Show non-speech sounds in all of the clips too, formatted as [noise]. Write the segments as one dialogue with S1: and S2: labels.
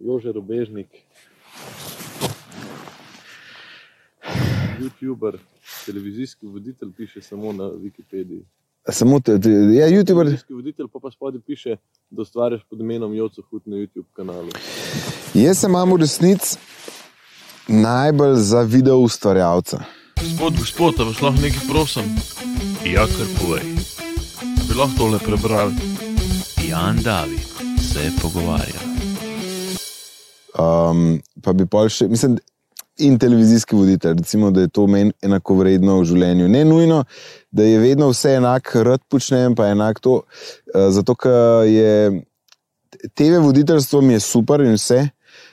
S1: Jože Robežnik, YouTuber, televizijski voditelj, piše samo na Wikipediji.
S2: Samo te, te, ja, YouTuber.
S1: Televizijski voditelj pa, pa spodaj piše, da ustvarjaš pod imenom Joco Hud na YouTube kanalu.
S2: Jaz se imam v resnici najbolj za video ustvarjalca.
S3: Gospod, gospod, a vas lahko nekaj prosim? Ja, kar povej. Bi lahko tole prebrali.
S4: Jan David se pogovarja.
S2: Um, pa bi pol še, mislim, in televizijski voditelj, recimo, da je to meni enako vredno v življenju. Ne nujno, da je vedno vse enako, rad počnem, pa enak to. Uh, zato, ker je TV voditeljstvo mi je super in vse,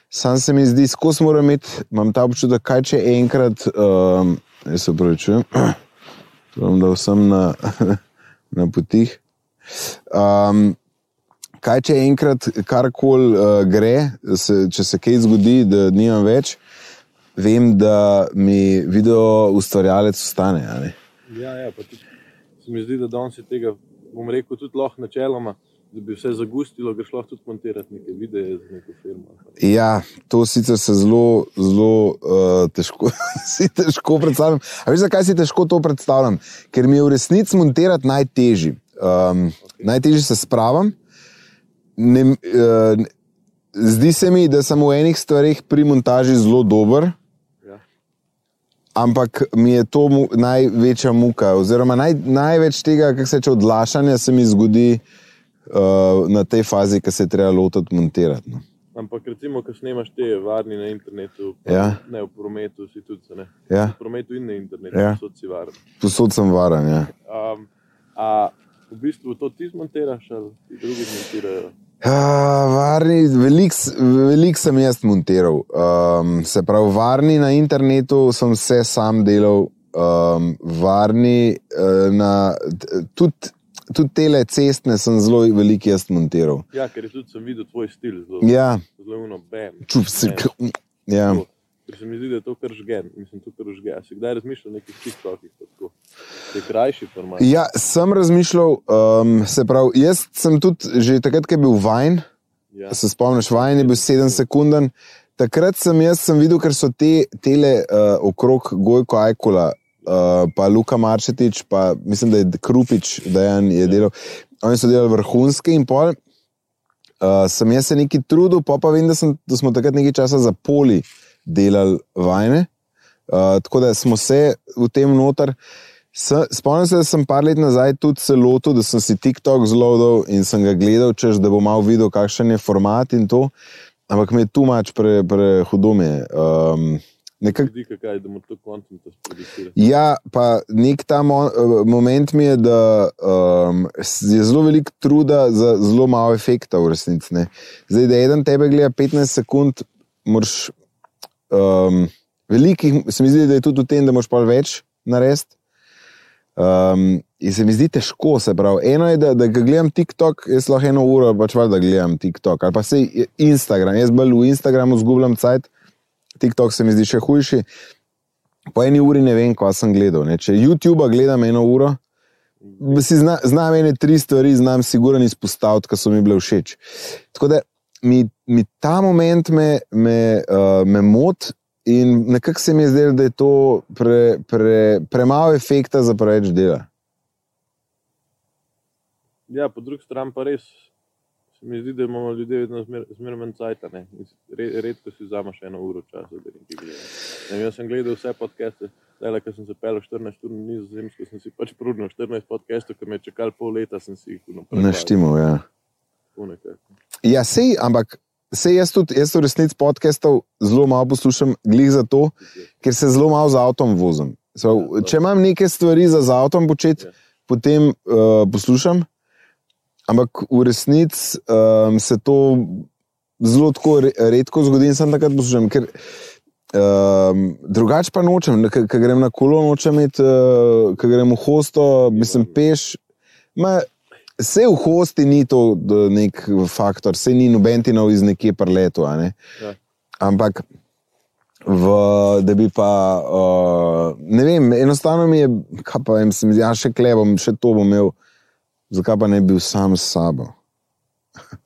S2: sam se mi zdi, skozi moram imeti, imam ta občutek, kaj če enkrat, um, jaz se upravičujem, [clears throat] da sem na, [laughs] na potih. Um, kaj če enkrat karkoli uh, gre, se, če se kaj zgodi, da nimam več, vem, da mi video ustvarjalec ostane.
S1: Ja, ja, pa tudi se mi zdi, da danes je tega, bom rekel, tudi lahko načeloma, da bi vse zagustilo, greš lahko tudi montirati neke videe za neko firmo.
S2: Ja, to sicer se zelo, zelo uh, težko, [laughs] si težko predstavljam. A veš, zakaj si težko to predstavljam? Ker mi je v resnici montirati najtežje. Um, najtežje se spravim. Ne, uh, zdi se mi, da sem v enih stvarih pri montaži zelo dober,
S1: Ja.
S2: ampak mi je to mu, največja muka. Oziroma, naj, največ tega, kar se reče odlašanja, se mi zgodi uh, na tej fazi, ko se je treba lotiti montirati. No.
S1: Ampak recimo, ko snemaš te varni na internetu,
S2: Ja.
S1: ne v prometu, si tudi ne.
S2: Ja.
S1: V prometu in na internetu,
S2: Ja.
S1: so si varen.
S2: Posod sem varen. Ja.
S1: Um, a v bistvu to ti zmontiraš ali ti drugi zmontirajo?
S2: Uh, varni, veliko velik sem jaz montiral. Um, se pravi, varni na internetu sem vse sam delal, um, varni uh, na tudi. Tudi tele cestne sem zelo veliko jaz montiral.
S1: Ja, ker tudi sem videl tvoj stil zelo,
S2: Ja,
S1: zelo uno, bam.
S2: čup.
S1: Ne.
S2: Ja.
S1: Tako. Ker se mi zdi, da je to kar žgen. Mislim, to kar žge. A si kdaj razmišljal o nekih TikTokih? Te krajši format.
S2: ja, sem razmišljal, um, se pravi, jaz sem tudi že takrat, ko je bil vajen,
S1: Ja.
S2: se spomniš, vajen je bil 7 sekund. Takrat sem jaz sem videl, ker so te tele uh, okrog Gojko Ajkula, uh, pa Luka Marčetič, pa mislim, da je Krupič, da je delal. Oni so delali vrhunske in pol. Uh, sem jaz se neki trudil, pa pa vem, da, sem, da smo takrat nekaj časa za poli delali vajne. Uh, tako da smo se v tem noter. Spomnim se, da sem par let nazaj tudi se lotil, da sem si TikTok zlodil in sem ga gledal, češ, da bo malo videl, kakšen je format in to. Ampak mi je tu mač prehudo. Pre um, nekak,
S1: Zdi se, kaj, da to kontent.
S2: Ja, pa nek ta mo eh, moment mi je, da um, je zelo veliko truda za zelo malo efekta v resnici. Zdaj, da eden tebe gleda 15 sekund, moraš. Um, velikih, se mi zdi, da je tudi v tem, da moraš pa več narediti. Um, in se mi zdi težko, se pravi. Eno je, da, da ga gledam TikTok, jaz lahko eno uro pač valjda gledam TikTok, ali pa se Instagram, jaz bolj v Instagramu zgubljam cajt, TikTok se mi zdi še hujši. Po eni uri ne vem, kaj sem gledal. Ne. Če YouTube gledam eno uro, si zna, znam ene tri stvari, znam sigurno izpostaviti, ki so mi bile všeč. Tako da mi, mi ta moment me, me, uh, me moti in nekako se mi je zdelo, da je to pre, pre, premalo efekta za preveč dela.
S1: Ja, po drugi strani pa res se mi zdi, da imamo ljudje vedno zmer, zmer manj cajta. Re, redko si vzameš eno uro časa, da nekaj gledaš. Ne Jaz sem gledal vse podcaste, zdaj, ko sem se pel 14 ur na nizozemsko, sem si pač prudil 14 podcastov, ki me je čakal pol leta, sem si jih naprej.
S2: Naštimo, ja.
S1: Nekako.
S2: Ja, sej, ampak sej jaz tudi, jaz v resnici podcastov zelo malo poslušam, glih zato, ker se zelo malo z avtom vozim. So,
S1: Ja,
S2: če imam neke stvari za z avtom početi,
S1: Ja.
S2: potem uh, poslušam, ampak v resnici um, se to zelo tako re, redko zgodi in sem takrat poslušam. Ker, Um, drugače pa nočem, ker grem na kolo, nočem imeti, uh, ker grem v hosto, mislim, peš. Ma, Vse v hosti ni to nek faktor, vse ni noben ti nov iz nekje preletu. Ne?
S1: Ja.
S2: Ampak, v, da bi pa, uh, ne vem, enostavno mi je, kaj pa vem, sem, ja, še klebom, še to bom imel, zakaj pa ne bi bil sam s sabo. [laughs]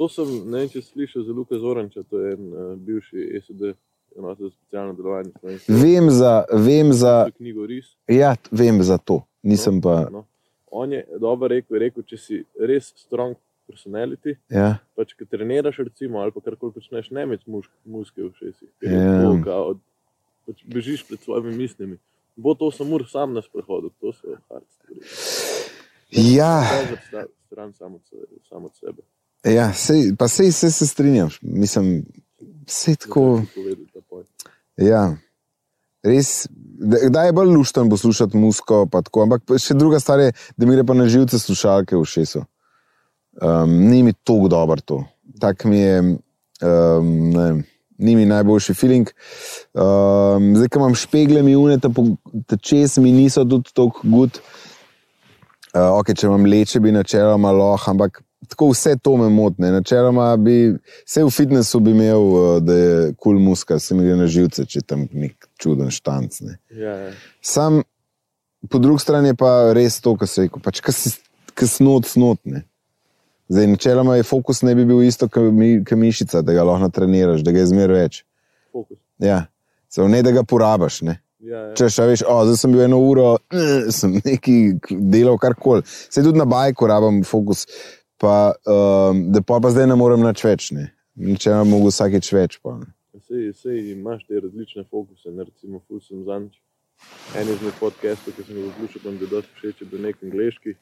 S1: To sem, ne vem, če si slišal za Luka Zoranča, to je en uh, bivši SD, enota za specialno delovanje.
S2: Vem za, vem za,
S1: knjigo Ris.
S2: ja, vem za to, nisem pa.
S1: No. On je dobro rekel, je rekel, če si res strong personality,
S2: Ja,
S1: pač ki treniraš, recimo, ali pa karkoli počneš, ne imeti muske v šesti.
S2: Ja.
S1: Ja. Pač bežiš pred svojimi mislimi. Bo to samo ur sam na sprehodu, to so hard stvari.
S2: ja,
S1: stran samo od. Sam od sebe.
S2: ja sej, pa sej se, se strinjam. Mislim, vse tako. Ja. Res, da- kdaj je bolj lušten poslušati muziko, tako, ampak pa še druga stvar je, da mi gre pa na živce slušalke v šesu. Um, ni mi tako dobro to. Tak mi je, um, ne, ni mi najboljši feeling. Um, zdaj, ko imam špegle, mi une, te čez mi niso tudi tako gud. Uh, okay, če imam leče, bi načeloma lahko, ampak tako vse to me motne. Načeloma bi, vse v fitnessu bi imel, uh, da je kul cool muska, se mi gre na živce, če tam nek čuden štanc. Ne.
S1: Ja, ja.
S2: Sam, po drugi strani je pa res to, kar se reče, pač kaj snot, snot. Ne. Zdaj, načeloma je fokus ne bi bil isto, kot mi, mišica, da ga lahko natreniraš, da ga je zmer več.
S1: Fokus.
S2: Ja. Samo ne, da ga porabiš. Ne.
S1: Ja, ja.
S2: Če še veš, o, zdaj sem bil eno uro, eh, sem nekaj delal, kar koli. Se tudi na bajku rabim fokus, pa, um, da pa, pa zdaj ne morem nič več. Ne. Če ne mogo vsakeč več. Pa.
S1: Sej, sej imaš te različne fokuse. Ne, recimo, ful sem zanč. En izmed podcastov, ki sem ga poslušal, pa mi je dosti všeč, je bil nek angliški,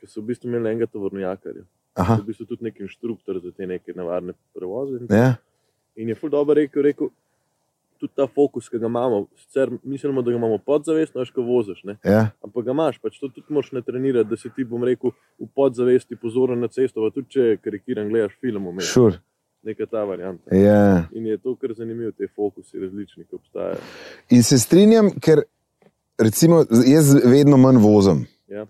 S1: ki so v bistvu imeli enega tovornjakarja. V bistvu tudi nek inštruktor za te neke nevarne prevoze. In,
S2: ja,
S1: in je ful dobro rekel, rekel, tudi ta fokus, ki ga imamo, sicer mislimo, da ga imamo podzavestno, až ko voziš. Ne?
S2: ja,
S1: Ampak ga imaš, pač to tudi moraš ne trenirati, da si ti, bom rekel, v podzavesti pozoren na cesto, pa tudi če karikiran gledaš film,
S2: šur.
S1: neka ta varianta.
S2: Ja.
S1: In je to kar zanimivo, te fokusi različni, ki obstajajo.
S2: In se strinjam, ker recimo, jaz vedno manj vozim.
S1: Ja.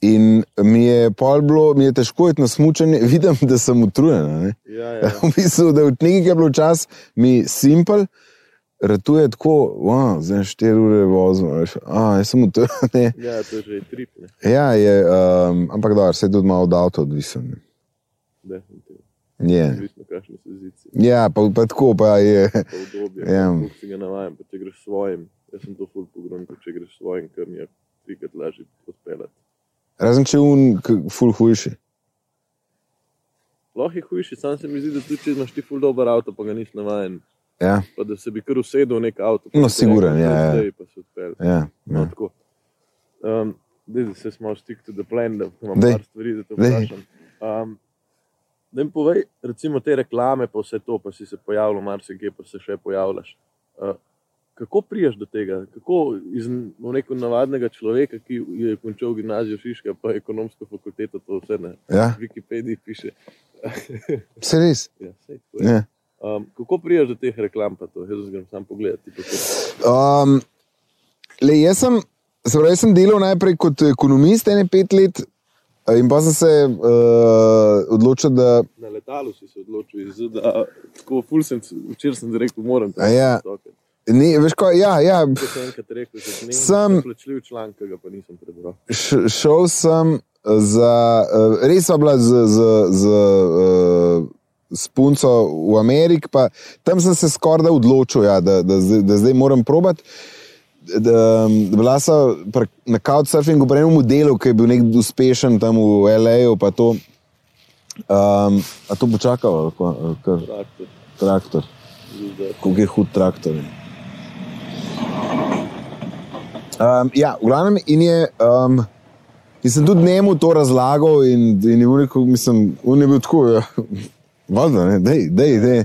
S2: In mi je bilo, mi je težko iti na smutanje, [laughs] vidim, da sem utrujen.
S1: Ja, ja. [laughs]
S2: V bistvu, da od nekaj, ki je bilo čas, mi simpel, ratuje tako, wow, zdaj 4 ure vozim. a A, jaz sem utrujen. [laughs]
S1: ja, to je že trip, ne,
S2: Ja, je, um, ampak dobro, se je tudi malo od avta odvisen. ne.
S1: definitivno.
S2: Je.
S1: Odvisno, kakšne so zici,
S2: Ja, pa, pa tako pa je.
S1: pa obdobje, [laughs]
S2: Ja.
S1: kako si ga navajen, pa če greš svojim, jaz sem to ful pogrom, če greš svojim, ker mi je trikrat lažje odpeljati.
S2: Razen če un, ful hujši.
S1: Lahko je hujši, sam se mi zdi, da tudi če imaš ti ful dober avto, pa ga nisi navajen,
S2: Ja,
S1: pa da se bi kar usedel v nek avto.
S2: No, siguren, ja, ja.
S1: "Zdaj pa se odpelje.
S2: ja,
S1: No,
S2: ja.
S1: tako. Um, daj, da se smo stick to the plan, da imam
S2: Daj.
S1: par stvari, da te vprašam. Um, da mi povej, recimo te reklame, pa vse to, pa si se pojavljal, marsikje pa se še pojavljaš. Uh, kako priješ do tega? Kako iz rekel, navadnega človeka, ki je končal gimnazijo Šiška, pa ekonomsko fakulteto, to vse na
S2: ja.
S1: Wikipediji piše.
S2: Vse res.
S1: ja, je.
S2: Ja.
S1: Um, kako priješ do teh reklam? Pa to? Jaz grem sam pogledati.
S2: Um, le, jaz, sem, se pravi, sem delal najprej kot ekonomist, ene pet let, eh, in pa sem se uh, odločil, da
S1: Na letalu si se odločil, iz ZDA, tako ful sem, včeraj sem rekel, moram
S2: ja. ne, veš, ko, ja, ja,
S1: sem enkrat rekel, dnevno
S2: Sem-
S1: plačljiv članek, ki ga pa nisem prebral.
S2: šel sem za, uh, res sva bila z, z, z uh, s punco v Ameriki, pa tam sem se skoraj da odločil, ja, da, da, zdaj- da zdaj moram probati. Da, da bila pri- na Couchsurfingu pri enem modelu, ki je bil nek uspešen tam v L.A. Pa to, um, a to počakalo, kar
S1: Traktor,
S2: traktor,
S1: zdaj.
S2: kako je hud traktor. je. Um, ja, v glavnem in je. Um, In sem tudi njemu to razlagal, in, in je rekel, mislim, on je bil tako, ja, valjda, ne, dej, dej, dej.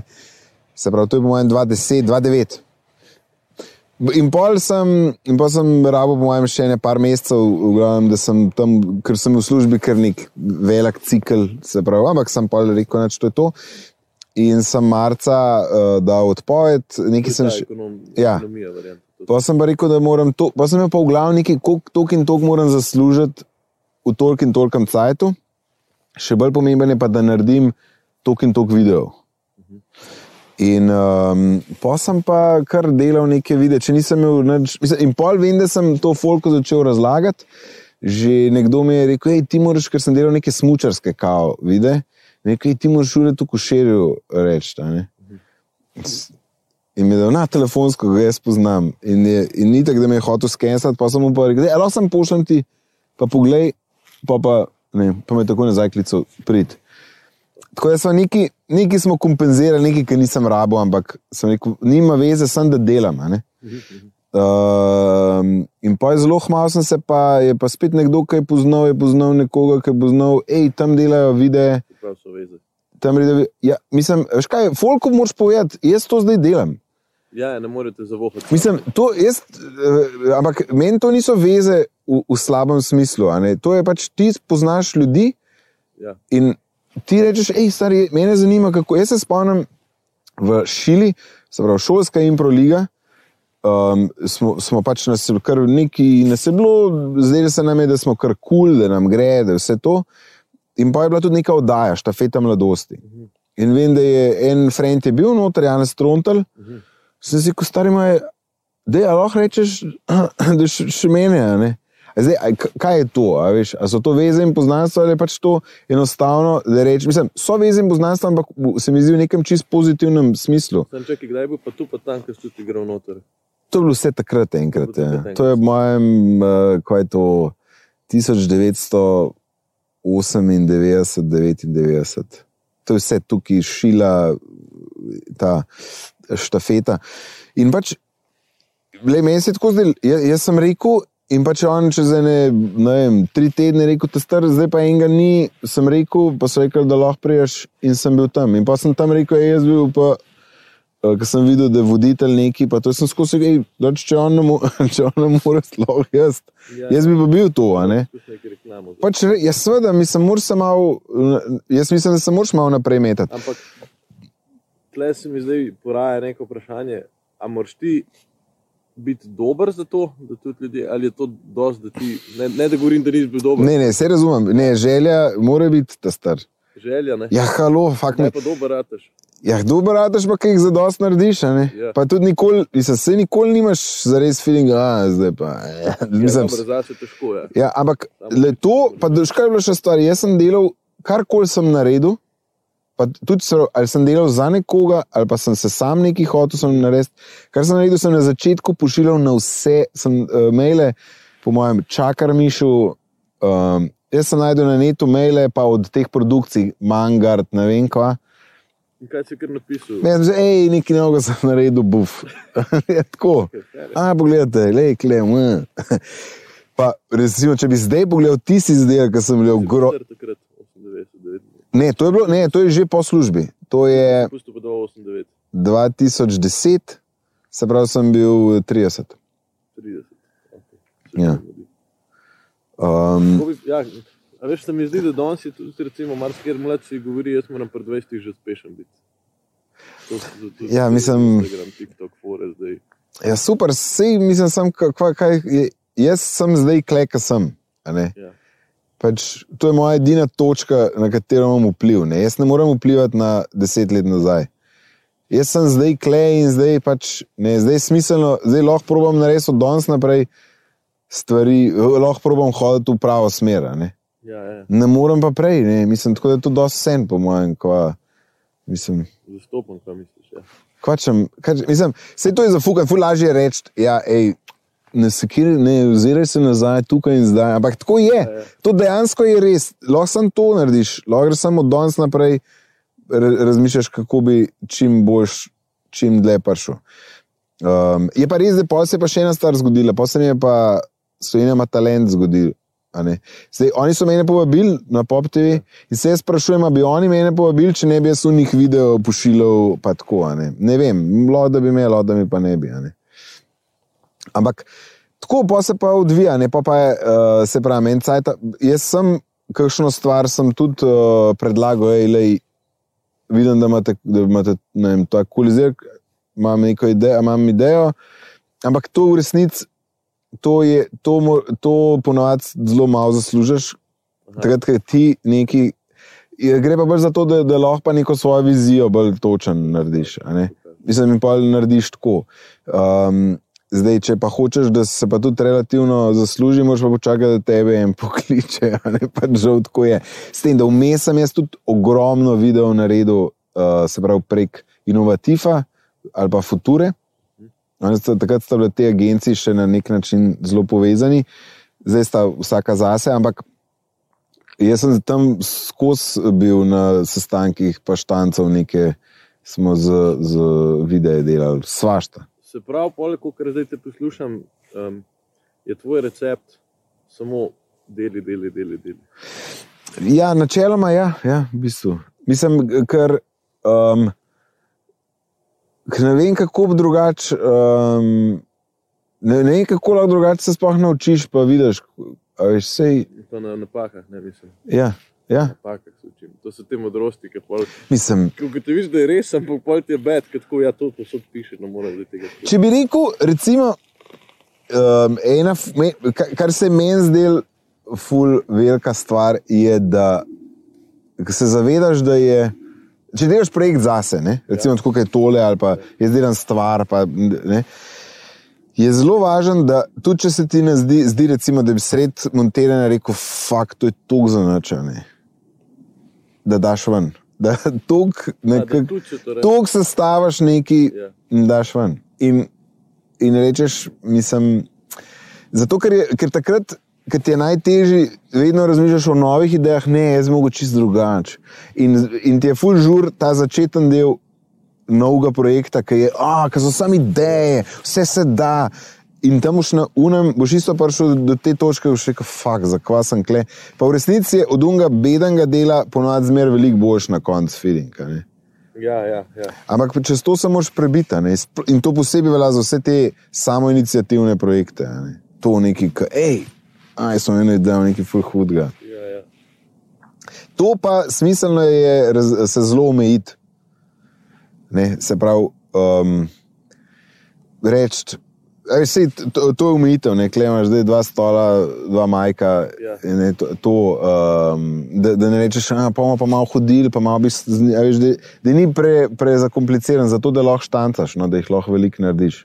S2: Se pravi, to je po mojem 2010, 2009. In pol sem, in pol sem rabo, po mojem, še ne par mesecev, v glavnem, da sem tam, ker sem v službi kar nek velik cikl, se pravi, ampak sem pol rekel, da je to. In sem marca uh, dal odpoved, nekaj sem še.
S1: Ekonom,
S2: Ja. Pa sem pa rekel, da moram to, pa sem imel pa v glavu nekaj, koliko tok in tok moram zaslužiti v tolk in tolkem cajtu. Še bolj pomemben je pa, da naredim tok in tok videov. In um, pa sem pa kar delal neke videe, če nisem imel nič. Mislim, in pol vem, da sem to folko začel razlagati. Že nekdo mi je rekel, hej, ti moraš, ker sem delal neke smučarske kao vide, Nekaj ti moraš ure tu koširju reči. In mi je dal na telefonsko, ga jaz poznam. In, je, in ni tako, da me je hotel skensati, pa sem mu pa rekel, da lahko sem pošljem ti, pa poglej, pa, pa, ne, pa me tako nazaj klical, prid. Tako da smo neki, neki smo kompenzirali, nekaj, kar nisem rabo, ampak rekel, nima veze, sem da delam. Uh, in pa je zelo hmal, sem se pa, je pa spet nekdo, ki je poznal, je poznal nekoga, ki je poznal, hej, tam delajo videe. Tam rede, ja, mislim, veš kaj, Folko moraš povedati, jaz to zdaj delam.
S1: Ja, ne morete zavohati.
S2: Mislim, to jaz, eh, ampak meni to niso veze v, v slabem smislu. To je pač ti poznaš ljudi
S1: Ja.
S2: in ti rečeš, hej, stari, mene zanima, kako. Jaz se spomnim v Šili, se pravi, šolska improliga. Um, smo, smo pač nas kar neki, nas je bilo, zdaj se nam je, da smo kar kul, cool, da nam gre, da vse to. In pa je bila tudi neka oddaja, štafeta mladosti. In vem, da je en friend je bil noter, Janes Trontel, sem si ko stari moj, da je lahko rečeš, [clears throat] da še, še mene. ne. Zdaj, a kaj je to? A, veš, a so to veze in poznanstva ali pač to enostavno, da rečeš, mislim, so veze in poznanstva, ampak se mi zdi v nekem čist pozitivnem smislu.
S1: Sem čakal, kdaj bo pa tu, pa tam, ker si tudi igral noter.
S2: To je bilo vse takrat enkrat.
S1: To je bilo
S2: Ja. To je v mojem, uh, kaj je to, 1998, 99. To je vse tukaj šila, ta štafeta. In pač, le meni se tako zdaj, jaz, jaz sem rekel. In pa če on čez ene, ne vem, tri tedne rekel, da star, zdaj pa enega ni, sem rekel, pa so rekli, da lahko priješ in sem bil tam. In pa sem tam rekel, "Ej, jaz bil pa Ker sem videl, da je voditelj neki, pa to sem skozi rekel, če on ne mo- [laughs] če on ne more, sploh jaz.
S1: Ja.
S2: Jaz bi pa bil to, a ne. Pač, jaz seveda, mislim, moraš se malo, jaz mislim, da se moraš malo naprej metati.
S1: Ampak tle se mi zdaj poraja neko vprašanje, a moraš ti biti dober za to, da tudi ljudje, ali je to dosti, da ti, ne, ne da govorim, da nisi bil dober,
S2: Ne, ne, vse razumem, ne, želja mora biti ta star.
S1: želja, ne.
S2: Ja, halo, fakt
S1: Ne
S2: mi.
S1: pa dober rataš.
S2: Ja, dober radaš pa, kaj jih zadost narediš, ne.
S1: Ja.
S2: Pa tudi nikoli, mislim, se nikoli nimaš zares feeling, a zdaj pa. Ja,
S1: Ja,
S2: mislim,
S1: dobro, zase težko je.
S2: Ja, ampak le to, pa veš, kaj je bilo še stvar. Jaz sem delal, karkoli sem naredil, pa tudi se, ali sem delal za nekoga, ali pa sem se sam neki hotel sem narediti. Kar sem naredil, sem na začetku pošiljal na vse, sem uh, maile, po mojem, čakar mišu. Um, jaz sem najdel na netu maile, pa od teh produkcij, Mangard, ne vem kva.
S1: In kaj si kar napisal?
S2: Ne, že, hej, nekaj novega sem naredil, buf. [laughs] je tako. A, pogledajte, le, klem. [laughs] Pa, recimo, če bi zdaj pogledal tisti zdaj, ki sem bil gro.
S1: Star takrat, 98, 99.
S2: Ne, to je, bilo, ne, to je že po službi. To je
S1: Pusto pa 298,
S2: 2010, se pravi, sem bil 30.
S1: 30. Okay.
S2: Ja. Um,
S1: bi- Ja, veš, se mi zdi, da danes je tudi, recimo, marsikaj mladši govori, jaz moram pred 20 že uspešen biti. To so tudi
S2: Ja, mislim-
S1: Instagram, TikTok, fore zdaj.
S2: ja, super, sej, mislim, sem, kaj, kaj, jaz sem zdaj klek, sem.
S1: Ja.
S2: Pač, to je moja edina točka, na katero imam vpliv. Ne? Jaz ne morem vplivati na deset let nazaj. Jaz sem zdaj klej in zdaj pač, ne, zdaj je smiselno, zdaj lahko probam narediti od danes naprej stvari, lahko probam hoditi v pravo smer. Ne?
S1: Ja, ja.
S2: ne morem pa prej, ne? mislim, tako da je to dosti sen, po mojem. Kva, mislim,
S1: Zastopam, kaj misliš. Ja.
S2: kvačem, kač, mislim, vse to je zafukan, ful lažje je reči, ja, ej, ne sekiri, ne oziraj se nazaj, tukaj in zdaj. Ampak tako je. To dejansko je res. Lahko samo to narediš, lahko samo od danes naprej, ra- razmišljaš, kako bi čim boljš, čim dlje prišel. Um, je pa res, da pa se je pa še ena stvar zgodila, pa se mi je pa Slovenija ima talent zgodil. Zdaj, oni so mene povabili na Pop TV in se jaz sprašujem, bi oni mene povabili, če ne bi jaz v njih video pošiljal. pa Tako, a ne. ne vem, lahko da bi me, lahko da mi pa ne bi. Ne. Ampak tako pa se pa odvija, ne pa, pa je, uh, se pravi, en cajt. Jaz sem kakšno stvar sem tudi uh, predlagal, ej, vidim, da imate, da imate ne vem, to kulizir, imam neko idejo, imam idejo, ampak to v resnici, to, je, to, to ponovadi zelo malo zaslužiš, takrat, ko ti neki. Gre pa bolj za to, da, da lahko pa neko svojo vizijo bolj točen narediš. ne. Mislim, in pa narediš tako. Um, Zdaj, če pa hočeš, da se pa tudi relativno zasluži, moraš pa počakati, da tebe en [laughs] pokliče. a Ne pa žal tako je. S tem, da vmes sem jaz tudi ogromno video naredil, uh, se pravi prek Innovativa ali pa Future. Takrat sta bile te agencije še na nek način zelo povezani, zdaj sta vsaka zase, ampak jaz sem tam skozi bil na sestankih, pa štancov nekaj smo z, z videi delali, svašta.
S1: Se pravi, poleg kar zdaj te poslušam, um, je tvoj recept samo deli, deli, deli. deli.
S2: Ja, načeloma, ja, ja v bistvu. Mislim, ker um, ker ne vem, kako bi drugače. Um, ne, ne vem, kako lahko drugače se sploh naučiš, pa vidiš. Veš, sej,
S1: Pa na napakah, ne mislim.
S2: ja, ja,
S1: Napakah se učim. To so te modrosti, ki pol.
S2: mislim.
S1: Ko ti vidiš, da je res, ampak pol ti je bed, ker tako ja to posod piše, no mora zdaj tega.
S2: Če bi rekel, recimo, um, ena, me, ka- kar se meni zdel, ful, velika stvar je, da se zavedaš, da je. Če delaš projekt zase, ne? recimo ja. tako je tole, ali pa jaz delam stvar, pa, ne, je zelo važno, da tudi če se ti ne zdi, zdi recimo, da bi sred montiranja rekel, fakt, to je tok za noč, a ne. Da daš ven. Da tok
S1: da
S2: nekako.
S1: tudi če to rečeš.
S2: Tok sestavaš neki
S1: Ja.
S2: in daš ven. In, in rečeš, mislim, zato ker, je, ker takrat, ker ti je najtežje, vedno razmišljaš o novih idejah, ne, jaz mogo čist drugače. In, in ti je full žur ta začeten del novega projekta, ki je, ah, ki so sami ideje, vse se da. In tam boš na unem, boš isto prišel do te točke, boš rekel, fuk, zakva sem kle. Pa v resnici je od unga bedanga dela ponovadi zmer veliko boljš na koncu feeling.
S1: Ja, ja, ja.
S2: Ampak čez to se moraš prebiti. a ne. In to posebej velja za vse te samoinicijativne projekte. ne. To neki, ki, hej, aj smo eno idejo, nekaj full hudega.
S1: ja, ja.
S2: To pa smiselno je raz, se zelo omejiti. Se pravi, um, reči. Ej, sej, to, to je umitev, ne klemaš, zdaj dva stola, dva majka.
S1: Ja.
S2: Ne, to, to, um, da, da ne rečeš, da bomo pa malo hodili, pa malo bi, veš, da, da ni pre, prezakompliciran, zato da lahko štancaš, no, da jih lahko veliko narediš.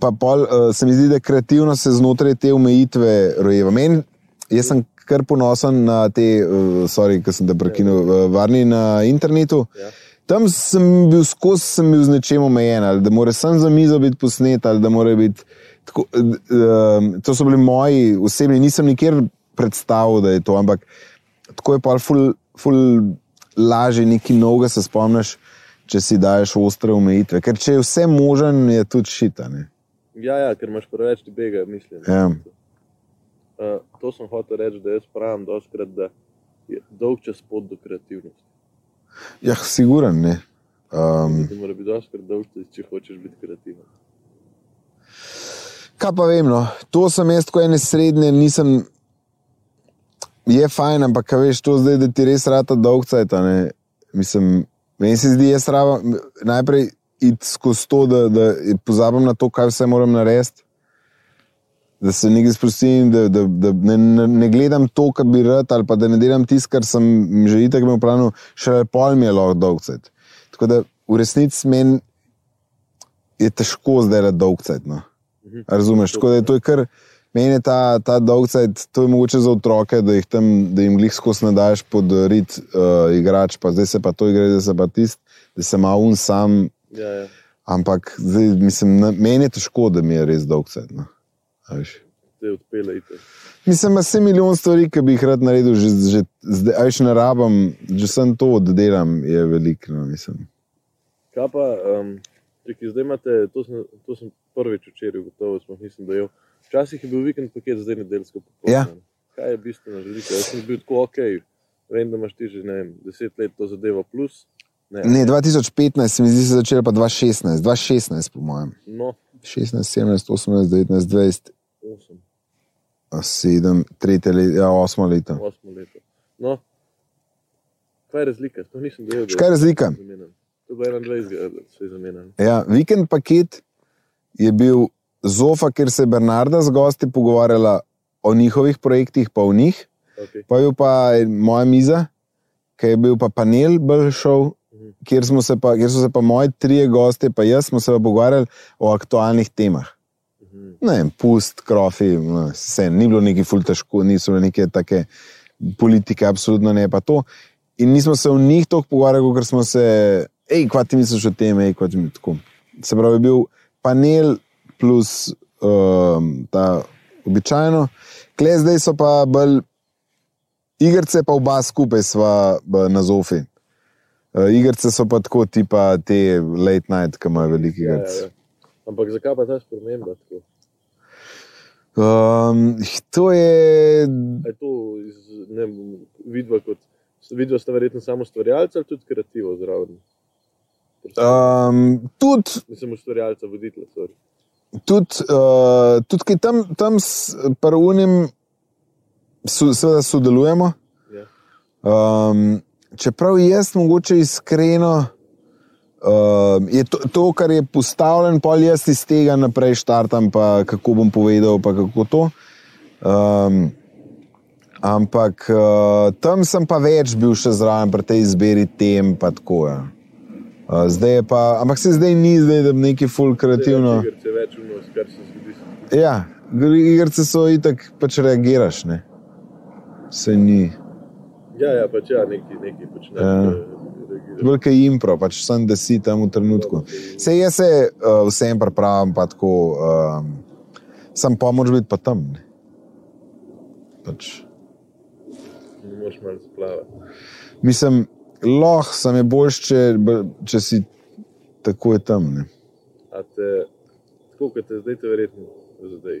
S2: Pa pol, uh, se mi zdi, da kreativno se znotraj te omejitve rojeva. Meni, jaz sem kar ponosen na te, uh, sorry, ki sem te prekinil, uh, varni na internetu.
S1: Ja.
S2: Tam sem bil skozi, sem bil z nečem omejen, ali da mora sam za mizo biti posnet, ali da mora biti. Tako, um, to so bili moji osebni, nisem nikjer predstavil, da je to, ampak tako je pa ful, ful lažje nekaj novega se spomniš, če si daješ ostre omejitve. Ker če je vse možen, je tudi šita. Ne?
S1: ja, ja, ker imaš preveč tega, mislim.
S2: Ja.
S1: Uh, to sem hotel reči, da jaz pravim doskrat, da je dolg čas pot do kreativnosti.
S2: Ja, siguren ne. Um,
S1: mora biti dolg čas, če hočeš biti kreativen.
S2: kaj pa vem, no? to sem jaz tako ene srednje, nisem. Je fajn, ampak veš, to zdaj, da ti res rata dolgcajt. a ne. Mislim, meni se zdi, jaz rabim najprej iti skozi to, da, da pozabim na to, kaj vse moram narediti. Da se nekaj sprostim, da, da, da ne, ne, ne gledam to, kar bi rad, ali pa da ne delam tisto, kar sem že itek imel plano, še pol mi je lahko dolgcajt. Tako da v resnici meni je težko zdaj le dolgcajt. No. A Razumeš, tako da je to je kar. Meni je ta, ta dolgcajt, to je mogoče za otroke, da, jih tam, da jim glih skozi nadaš pod rit uh, igrač, pa zdaj se pa to igra, zdaj se pa tist, da se malo un sam.
S1: Ja, ja.
S2: Ampak zdaj, mislim, na, meni je težko, da mi je res dolgcajt. No.
S1: Te odpele ite.
S2: Mislim, da se milijon stvari, ki bi jih rad naredil, že, že zdaj, a veš, ne rabim, že sem to, da delam, je veliko. No, mislim.
S1: Kaj pa, um, ki zdaj imate, to sem, to sem prvič včeraj ugotovil, smo mislim, da je. Včasih je bil vikend paket, zdaj nedeljsko popoldne.
S2: Ja.
S1: Kaj je bistvena razlika? Jaz sem bil tako ok, vem, da imaš ti že ne vem, deset let to zadevo plus. Ne,
S2: Ne, 2015, se mi zdi, se začela pa 2016, 2016, po mojem.
S1: No,
S2: 16, 17, 18, 19, 20.
S1: osem,
S2: sedem, tretje leto, ja, osmo leto.
S1: osmo leto. No, kaj je razlika? To nisem da
S2: Kaj je razlika?
S1: To je bilo 21, da se je zamenjal.
S2: Ja, vikend paket je bil zofa, kjer se je Bernarda z gosti pogovarjala o njihovih projektih, pa o njih.
S1: Okay.
S2: Pa je bil pa moja miza, ki je bil pa panel, bolj šel,
S1: Mhm.
S2: kjer, smo se pa, kjer so se pa moji trije gostje, pa jaz, smo se pa pogovarjali o aktualnih temah. Ne, vem, pust, krofi, no, vse, ni bilo neki ful težko, niso bile neke take politike, absolutno ne pa to. In nismo se v njih toliko pogovarjali, ker smo se, hej, kva ti misliš o tem, hej, kva ti misliš tako. Se pravi, je bil panel plus um, ta običajno, kle zdaj so pa bolj igrice, pa oba skupaj sva na zofi. Uh, igrice so pa tako, tipa te late night, ki imajo veliki
S1: Ja,
S2: igrice.
S1: ja, ja. Ampak zakaj pa ta sprememba? tako?
S2: Um, to je.
S1: Je to iz, ne, vidva kot, vidva sta verjetno samo ustvarjalca ali tudi kreativo zraven?
S2: Um, tudi,
S1: Nisem ustvarjalca, voditelj.
S2: tudi, uh, tudi tam, tam s prvim, seveda sodelujemo.
S1: Ja.
S2: Um, čeprav jaz mogoče iskreno. Uh, je to, to, kar je postavljen, pol jaz iz tega naprej štartam, pa kako bom povedal, pa kako to. Um, ampak uh, tam sem pa več bil še zraven pri tej izbiri tem, pa tako. Ja. Uh, zdaj je pa, ampak se zdaj ni, zdaj, da bi neki full kreativno.
S1: Igrice več vnos, kar se zgodi.
S2: Ja, igrice so itak, pač reagiraš. Ne? Se ni.
S1: Ja, ja, pač ja, neki, neki počneš.
S2: Ja. Velika impro, pač sem, da si tam v trenutku. Se jaz se uh, vsem pripravim, pa tako, um, sem pa moč biti pa tam. Ne. Pač,
S1: Ne moreš malo splavati.
S2: mislim, lahko sem je boljš, če, če si takoj tam. Ne.
S1: A te, tako kot te zdaj, te verjetno, zdaj.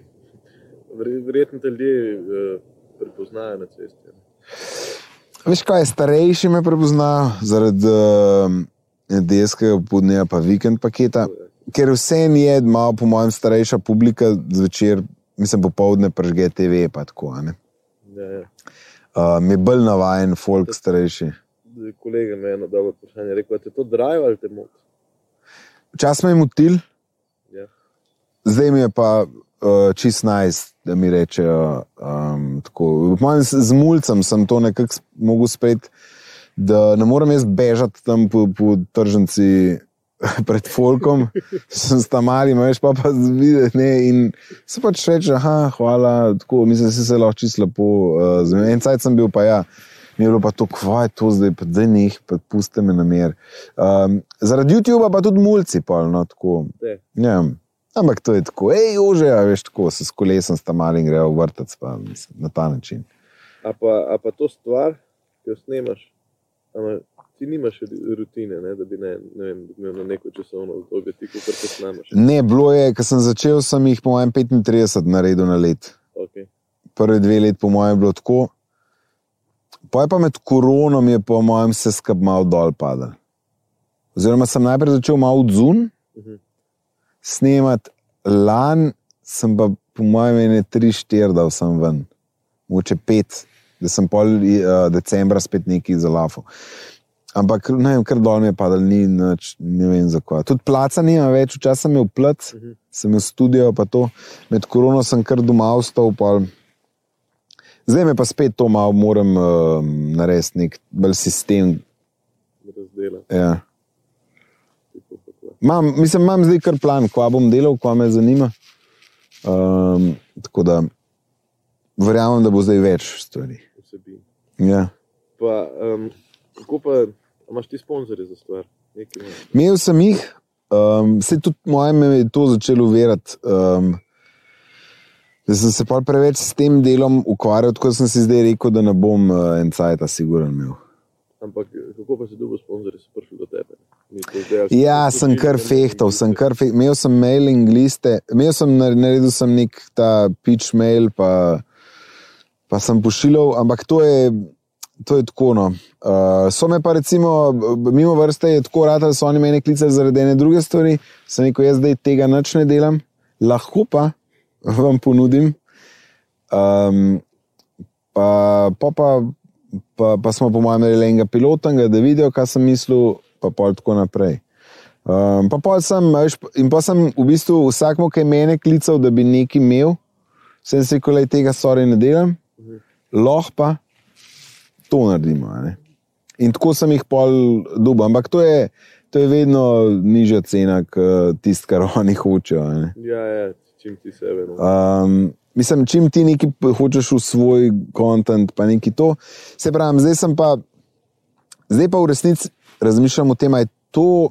S1: Verje- Verjetno te ljudje uh, prepoznajo na cesti. ne.
S2: Veš kaj, starejši me prepoznajo zaradi uh, nedeljskega podneva, pa vikend paketa. Ker vse je malo, po mojem, starejša publika zvečer, mislim, popovdne prežge TV. Pa tako.
S1: Ja, ja.
S2: uh, mi je bolj navaden, folk starejši.
S1: Zdaj, Kolega me je eno dobro vprašanje rekel, a te to drive ali te moti?
S2: Včasih me je motil,
S1: Ja.
S2: zdaj mi je pa uh, čist najst, da mi rečejo. Um, tako. Z mulcem sem to nekako mogel sprejeti, da ne morem jaz bežati tam po, po tržnici. [laughs] Pred folkom sem tam mali, veš pa pa videti. Ne, in se pač reče, ah, hvala, tako, mislim, da si se lahko čisto lepo uh. En cajt sem bil pa ja, mi je bilo pa to, kva je to zdaj, pa zdaj neh, pa puste me na mer. Um, zaradi YouTuba pa tudi mulci, pol, no, tako.
S1: Te.
S2: Ja, ampak to je tako, hej, ože, a veš, tako se s kolesom sta mali in grejo v vrtec, pa mislim, na ta način.
S1: A pa, a pa to stvar, ki jo snemaš, ama, ti nimaš rutine, ne, da bi ne, ne vem, imel na neko časovno obdobje, ti kot se snamaš.
S2: Ne, bilo je, ko sem začel, sem jih po mojem 35 naredil na let.
S1: Okay.
S2: Prvi dve let, po mojem, je bilo tako. Pa je pa med koronom, je po mojem, se skrb malo dol padal. Oziroma, sem najprej začel malo odzun,
S1: Mhm.
S2: Snemati, lani sem pa, po mojem, ene tri, štiri dal sem ven, moče pet, da sem pol uh, decembra spet neki zalafal. Ampak ne vem, kar dol mi je padal, ni nič, ne vem zakaj. Tudi placa nima več, včasih sem imel plac,
S1: Mhm.
S2: sem imel studio, pa to. Med korono sem kar doma ostal, pa zdaj me pa spet to malo moram uh, narediti, nek bolj sistem.
S1: Razdela.
S2: Ja. Mam, mislim, imam zdaj kar plan, kva bom delal, kva me zanima. Um, tako da verjamem, da bo zdaj več stvari.
S1: Vsebin.
S2: Ja.
S1: Pa, um, kako pa, a imaš ti sponzorje za stvar?
S2: Imel sem jih, um, se tudi moje me je to začelo uverjati. Um, da sem se pa preveč s tem delom ukvarjal, tako da sem si zdaj rekel, da ne bom uh, en cajt, siguren imel.
S1: Ampak kako pa si dobil sponzorje, so prišli do tebe?
S2: Ja, sem kar fehtal, sem kar fehtal. Imel sem mailing liste, imel sem nar- naredil sem nek ta pitch mail, pa, pa sem pošiljal, ampak to je, to je tako. No. Uh, so me pa recimo, mimo vrste je tako rad, da so oni meni klicali zaradi ene druge stvari. Sem rekel, jaz zdaj tega nič ne delam, lahko pa vam ponudim. Um, pa, pa, pa, pa, pa smo po mojem imeli enega pilota, da vidijo, kaj sem mislil, pa pol tako naprej. Um, pa pol sem, veš, in pa sem v bistvu vsakmo, ki je mene klical, da bi nekaj imel, sem si rekel, da tega stvari ne delam, lahko pa to naredimo. Ne? In tako sem jih pol dobil, ampak to je, to je vedno nižja cena, kot tisto, kar [laughs] oni hočejo. Ne?
S1: Ja, ja, čim ti sebe. No.
S2: Um, mislim, čim ti nekaj hočeš v svoj kontent, pa nekaj to. Se pravi, zdaj sem pa, zdaj pa v resnici razmišljam o tem, ali je to,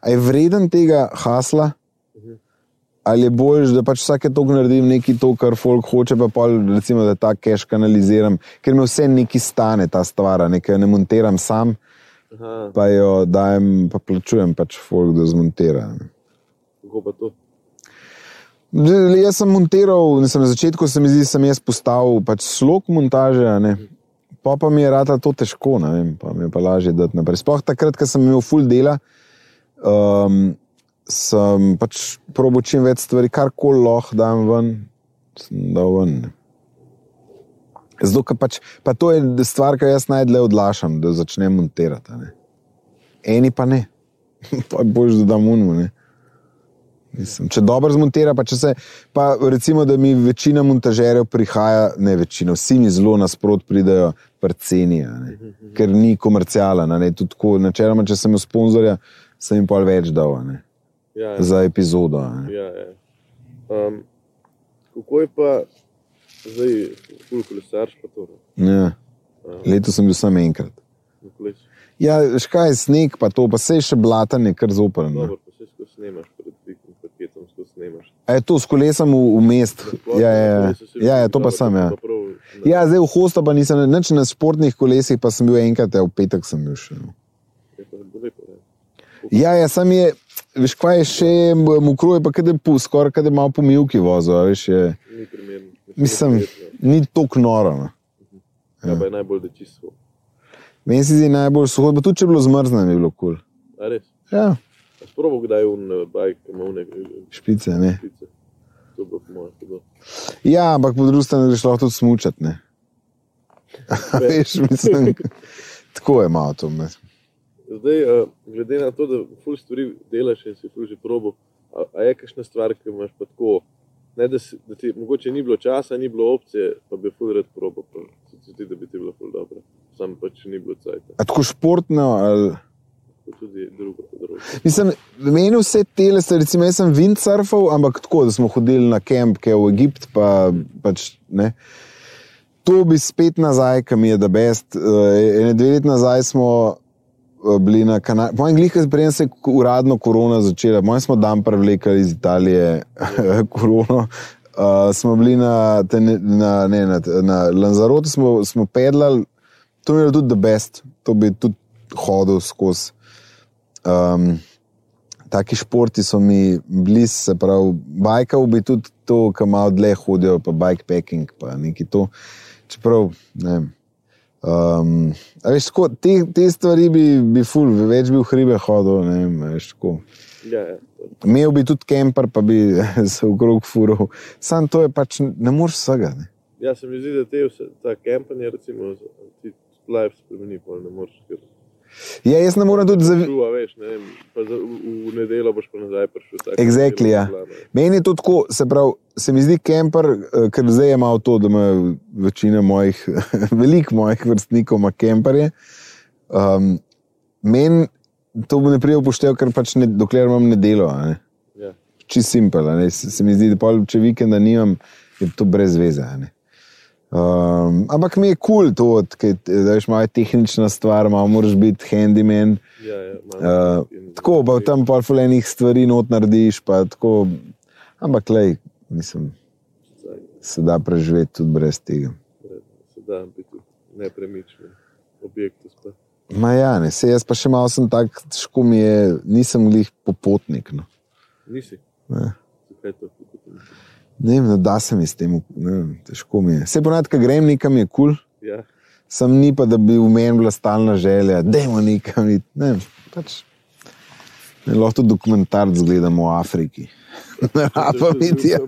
S2: ali je vreden tega hasla. Ali je bolj, da pač vsake toliko naredim nekaj, to, kar folk hoče, pa pol, recimo, da ta cache kanaliziram, ker mi vse nekaj stane, ta stvar, nekaj ne montiram sam,
S1: Aha,
S2: pa jo dajem, pa plačujem pač folk, da zmontira.
S1: kako pa to?
S2: Jaz sem montiral, mislim, na začetku se mi zdi, da sem jaz postavil pač slog montaže, ne. Pa pa mi je rata to težko, ne vem, pa mi je pa lažje dati naprej. Sploh takrat, ko sem imel full dela, um, sem pač probo čim več stvari, kar koli lahko dam ven, sem dal ven. Zato, pač, pa to je stvar, ki jo jaz najdlje odlašam, da začnem montirati. ne. Eni pa ne, [laughs] pa boš da dam unmu. Mislim, če dobro zmontira, pa če se. Pa recimo, da mi večina montažerjev prihaja, ne večina, vsi mi zelo nasprot pridejo pri ceni, a ne, ker ni komercialen. Načeloma, če sem imel sponzorja, sem jim pol več dal
S1: Ja, ja.
S2: za epizodo.
S1: Ja, ja. Um, kako je pa zdaj, ful kolesarš pa to? ne?
S2: Ja. Leto sem bil samo enkrat. Ja, škaj je sneg, pa to, pa se je še blatanje, kar zoprn.
S1: Dobro, pa se skozi snemaš pred vikend paketom, skozi snemaš.
S2: Je to s kolesom v, v mest? Ja, ja, ja. ja, ja to pa sem. Ja. ja, zdaj v hosta pa nisem, nič na športnih kolesih, pa sem bil enkrat, ja, v petek sem bil še. no. Ja, ja, sam je, veš, kaj je še, mokro je pa kade po, skoraj kade malo po milki vozil, a veš, je, mislim, ni tako noro. no.
S1: Ja, pa je najbolj, da čisto.
S2: Meni se zdi najbolj suho, pa tudi če je bilo zmrzno, bi bilo kul. Cool.
S1: A res?
S2: Ja,
S1: Sprobo kdaj un bajk, ima une
S2: špice, ne.
S1: špice. To bo po mojem.
S2: Ja, ampak po drugi strani greš lahko tudi smučati, ne. [laughs] Veš, mislim, tako je malo to. Ne.
S1: Zdaj, uh, glede na to, da ful stvari delaš in si ful že probo, a, a je kakšna stvar, ki imaš pa tako, ne, da, si, da ti mogoče ni bilo časa, ni bilo opcije, pa bi ful rad probo, pa se ti da bi ti bilo ful dobro. Sam pač ni bilo cajta,
S2: A tako športno, ali.
S1: Tudi drugo področje.
S2: Mislim, meni vse tele, se, recimo, jaz sem windsurfal, ampak tako, da smo hodili na kamp, ki je v Egipt, pa pač ne. To bi spet nazaj, kam je da best. Uh, dve leti nazaj smo uh, bili na Kanadi. Po angliji, preden se je uradno korona začela, moj smo dan prevlekli iz Italije [laughs] korono. Uh, smo bili na, na, ne, na, na Lanzarote, smo, smo pedlali, to je bilo tudi the best, to bi tudi hodil skozi. Um, taki športi so mi blizu, se pravi, bajkal bi tudi to, kar malo dlje hodijo, pa bikepacking, pa nekaj to. Čeprav, ne vem. Um, a veš, tako, te, te stvari bi, bi ful, več bi v hribe hodil, ne vem, veš, tako.
S1: Ja, ja.
S2: Imel bi tudi kemper, pa bi [laughs] se okrog furil. Sam to je pač, ne moreš vsega. Ne.
S1: ja, se mi zdi, da te vse, ta kampanje, recimo, ti life spremeni, pa ne moreš. Ker...
S2: Ja, jaz ne morem tudi zavedati.
S1: Čuva, veš, ne vem, za, v, v nedeljo boš pa nazaj prišel.
S2: Exactly, ja. Meni je to tako, se pravi, se mi zdi kemper, eh, ker zdaj malo to, da ima večina mojih, [laughs] veliko mojih vrstnikov ima kemperje. Um, Meni to ne prije upoštev, ker pač ne, dokler imam nedelo. a Ne.
S1: Ja.
S2: Čist simpel, se, se mi zdi, da pol, če vikenda nimam, je to brez veze. ne. Um, ampak mi je kul cool to, da veš, malo je tehnična stvar, malo moraš biti handyman.
S1: Ja, ja,
S2: Uh, tako, pa tam pa fulejnih stvari not narediš. pa Tako, ampak, lej, mislim, se da preživeti tudi brez tega.
S1: Se da biti nepremični objekti. spet.
S2: Ma ja, ne, se jaz pa še malo sem tak, težko mi je, nisem glih popotnik. No.
S1: Nisi.
S2: Ne.
S1: Zakaj to?
S2: Ne vem, ne da se mi s tem, ne vem, težko mi je. Se ponad, ko grem nekam, je kul, cool,
S1: Ja,
S2: sem ni pa, da bi v meni bila stalna želja, da je nekam. iti. Ne, pač. Ne, lahko tudi dokumentarc gledamo v Afriki. [laughs] Ne, pa biti. Ja.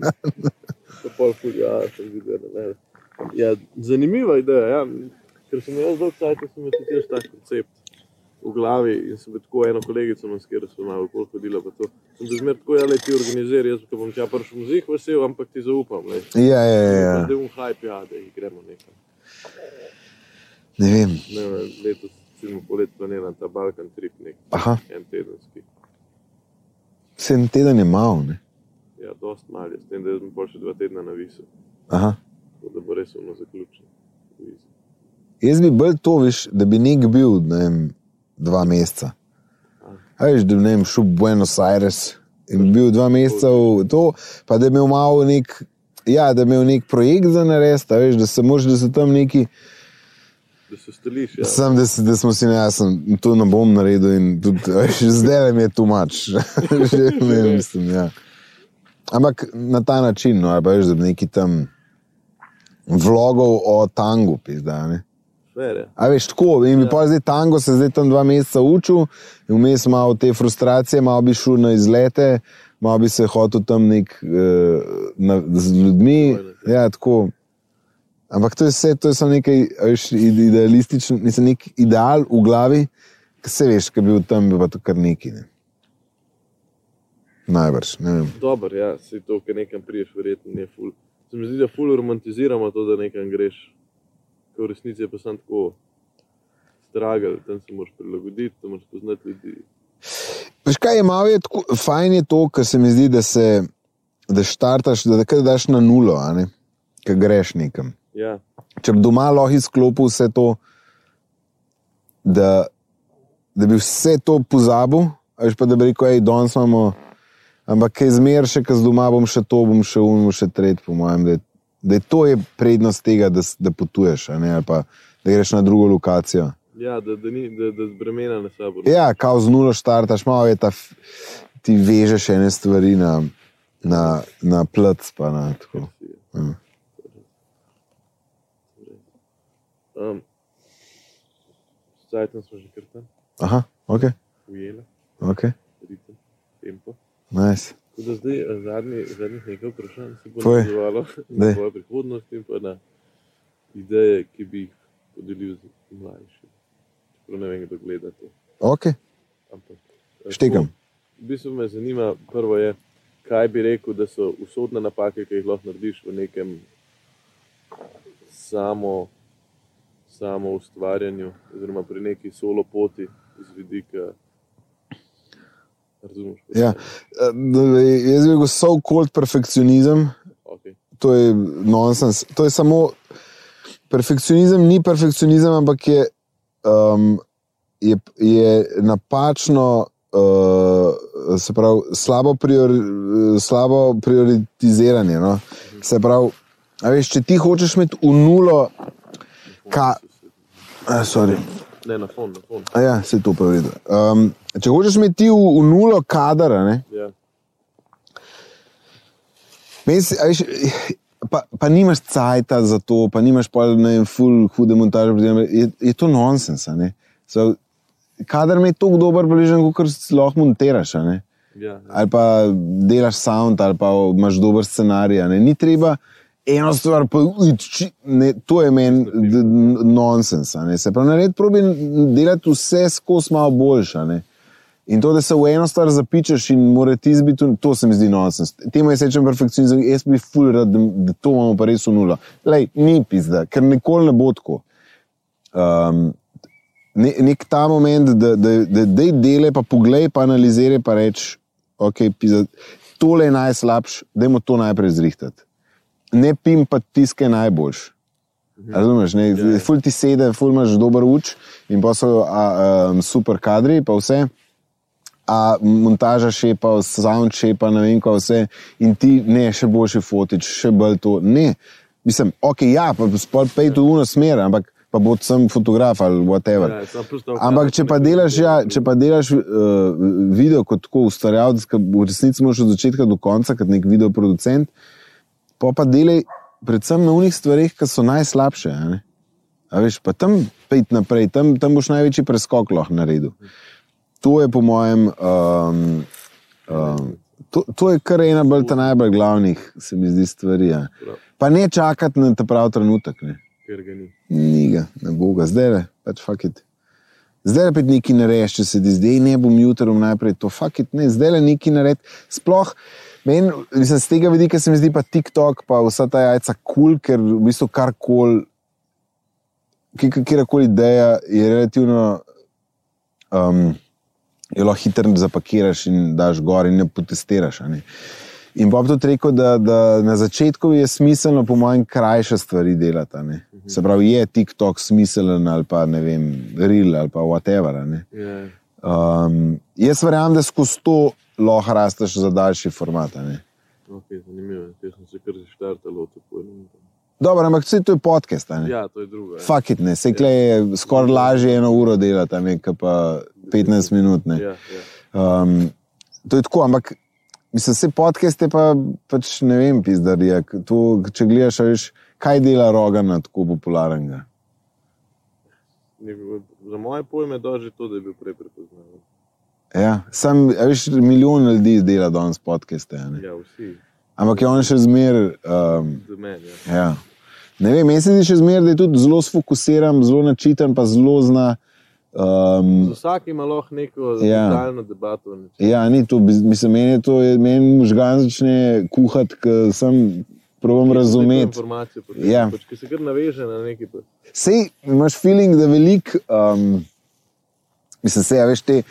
S1: ja. Ja, zanimiva ideja, ja. ker sem jaz dolgo časa, sem imel tudi tak koncept v glavi in sem tako eno kolegico, s katero sem malo okoli hodila. pa. Sem bil zmer tako, ja, le ti organiziraj, jaz pa bom tja prišel muzik vesel, ampak ti zaupam. lej.
S2: Ja, ja, ja.
S1: Da je un hype, ja, da gremo nekam.
S2: Ne vem.
S1: Ne, letos recimo polet planiran ta Balkan trip, nek
S2: Aha,
S1: en tedenski.
S2: sedem teden je malo. Ne?
S1: Ja, dost mal je, s tem, da sem pol še dva tedna na visu,
S2: Aha.
S1: tako da bo res ono zaključen. Visu.
S2: Jaz bi bolj to, viš, da bi nek bil ne vem, dva meseca. Veš, da ne vem, šel v Buenos Aires in bi bil dva meseca v to, pa da bi imel malo nek, ja, da bi imel nek projekt za narediti, a veš, da se moraš, da so tam neki.
S1: Da se stališ, ja.
S2: Sam, da, si- da smo si ne, jaz sem to ne bom naredil in tudi, veš, zdaj mi je tu mač. [laughs] ne mislim, ja. Ampak na ta način, no, ali pa veš, da bi neki tam vlogov o tangu, pizda,
S1: je.
S2: A veš, tako, in
S1: Ja.
S2: pa zdaj tango se zdaj tam dva meseca učil, in vmes malo te frustracije, malo bi šel na izlete, malo bi se hotel tam nek uh, na, z ljudmi. Ja, tako. Ampak to je vse, to je samo nekaj veš, ide- idealistično, mislim, nek ideal v glavi, ki se veš, ki bi bil tam, bi pa to kar neki. Ne. Najbrž, ne vem.
S1: Dober, ja, si to, ki nekam priješ, verjetno je ful. Se mi zdi, da ful romantiziramo to, da nekam greš, v resnici je pa sem tako stragal, tam se moraš prilagoditi, tam moraš poznati ljudi.
S2: Veš kaj je malo, je tako, fajn je to, ker se mi zdi, da se da štartaš, da takrat daš na nulo, ne, ker greš nekam.
S1: Ja,
S2: Če bi doma lahko izklopil vse to, da, da bi vse to pozabil, a veš pa da bi rekel, hej, danes imamo, ampak kaj zmer še, ker z doma bom še to, bom še un, bom še tret, po mojem, da, je- da je to je prednost tega, da, da potuješ, ne, ali pa da greš na drugo lokacijo.
S1: ja da, da, ni, da, da zbremena na sabo.
S2: Ja, kao z nulo štartaš, malo je ta, ti vežeš ene stvari na, na, na plc, pa na tako. Ja.
S1: Um, Zdaj smo že kar tam,
S2: Aha, ok,
S1: ujela,
S2: ok,
S1: ritem, tempo.
S2: nice.
S1: Tako da zdaj eh, zadnji, zadnjih nekaj vprašanj se bo nadaljevalo na svojo prihodnost in pa na ideje, ki bi jih podelil z mlajšim. Čeprav ne vem, kdo gleda to.
S2: Ok,
S1: Ampak, eh,
S2: Štekam.
S1: tako, V bistvu me zanima, prvo je, kaj bi rekel, da so usodne napake, ki jih lahko narediš v nekem samo, samo ustvarjanju, oziroma pri neki solo poti iz vidika. Razumeš?
S2: Ja. Eh, Jaz bi rekel, so kult perfekcionizem,
S1: Okay.
S2: to je nonsens. To je samo perfekcionizem, ni perfekcionizem, ampak je, um, je, je napačno, uh, se pravi, slabo, priori, slabo prioritiziranje. No? Se pravi, veš, če ti hočeš imeti v nulo, ka, a, sorry,
S1: Ne, na fon, na fon.
S2: a ja, se to pravi. Um, če hočeš imeti ti v, v nulo kadra, ne,
S1: Ja.
S2: A veš, Pa, pa nimaš cajta za to, pa nimaš pa ne vem, ful hude montaže. Je, je to nonsens. So, kadar me je tako dober, bližen, kot lahko montiraš.
S1: Ja, ja.
S2: Ali pa delaš sound, ali pa imaš dober scenarij. ne. Ni treba eno stvar, pa, uj, či, ne, to je meni nonsens. Se pravi, nared probi delati vse skozi malo boljše. ne. In to, da se v eno stvar zapičeš in mora ti zbiti, to se mi zdi nonsens. Temu je sečen perfekcionizem, jaz bi ful rad, da, da to imamo pa res v nula. Lej, ni pizda, ker nikoli ne bo tako. Um, ne, nek ta moment, da, da, da, da dele, pa poglej, pa analiziraj, pa reč, ok, pizda, tole je najslabš, dajmo to najprej zrihtati. Ne pim pa tiske najboljš. Razumeš, ne,
S1: Ja, ja.
S2: ful ti sede, ful imaš dober uč in pa so a, um, super kadri, pa vse. A montaža šepa, sound šepa, ne vem, kaj vse, in ti ne, še boljši fotič, še bolj to. Ne, mislim, ok, ja, pa spol pej to uno smer, ampak pa bo sem fotograf ali whatever.
S1: Ja, prsto-
S2: Ampak, če pa delaš, ja, če pa delaš uh, video kot tako ustvarjalec, v resnici moraš od začetka do konca, kot nek videoproducent, pa pa delaj predvsem na unih stvareh, ki so najslabše. a veš, pa tam pejt naprej, tam, tam boš največji preskok lahko naredil. To je po mojem, um, um, to, to je kar ena bolj ta najbolj glavnih, se mi zdi, stvari. Ja. Pa ne čakati na ta pravi trenutek. Ne.
S1: Ker ga ni.
S2: Ni ga, ne bo ga, zdaj le, pač fakit. Zdaj le nekaj narediš, če se ti zdi, "Ej, ne bom jutri bom najprej to, fakit ne, zdaj le nekaj naredi. Sploh, meni, mislim, z tega vidika se mi zdi pa TikTok, pa vsa ta jajca kul, cool, ker v bistvu karkoli, kjerkoli ideja je relativno um, jo lahko hitro zapakiraš in daš gor in ne potestiraš. Ne? In pa bi tudi rekel, da, da na začetku je smiselno, po mojem, krajše stvari delati. a Ne? Se pravi, je TikTok smiselen ali pa ne vem, real ali pa whatever. Ne?
S1: Ja.
S2: Um, jaz verjamem, da skozi to lahko rasteš za daljši format.
S1: Okay, zanimivo. je. Jaz sem se kar zaštartal od tako.
S2: Dobro, ampak vse to je podcast.
S1: Ja, to je drugo. ja.
S2: Fuck it, ne, se kle je skoraj lažje eno uro delati, ne, kot pa 15 minut. Ne.
S1: Ja, ja.
S2: Um, to je tako, ampak mislim, vse podcaste pa pač ne vem, pizdar je. To, če gledaš, veš, kaj dela Rogana tako popularnega.
S1: Za moje pojme je doži to, da je bil prej prepoznaven.
S2: Ja, sam, a veš, milijon ljudi dela danes ne.
S1: Ja, vsi,
S2: ampak je on še zmeraj. Um,
S1: za meni. Ja.
S2: ja. Ne vem, meni se zdi še zmeraj, da je tudi zelo sfokusiran, zelo načiten, pa zelo zna. Um,
S1: Z vsakim ima lahko neko
S2: Ja.
S1: detaljno debato.
S2: Ja, ni to, mislim, meni je to, meni možgan začne kuhati, ker sem provam
S1: Neko
S2: razumeti. Ja.
S1: pač, ki se kar naveže na neki. pa-
S2: Sej imaš feeling, da velik, um, mislim, se, ja, veš, te.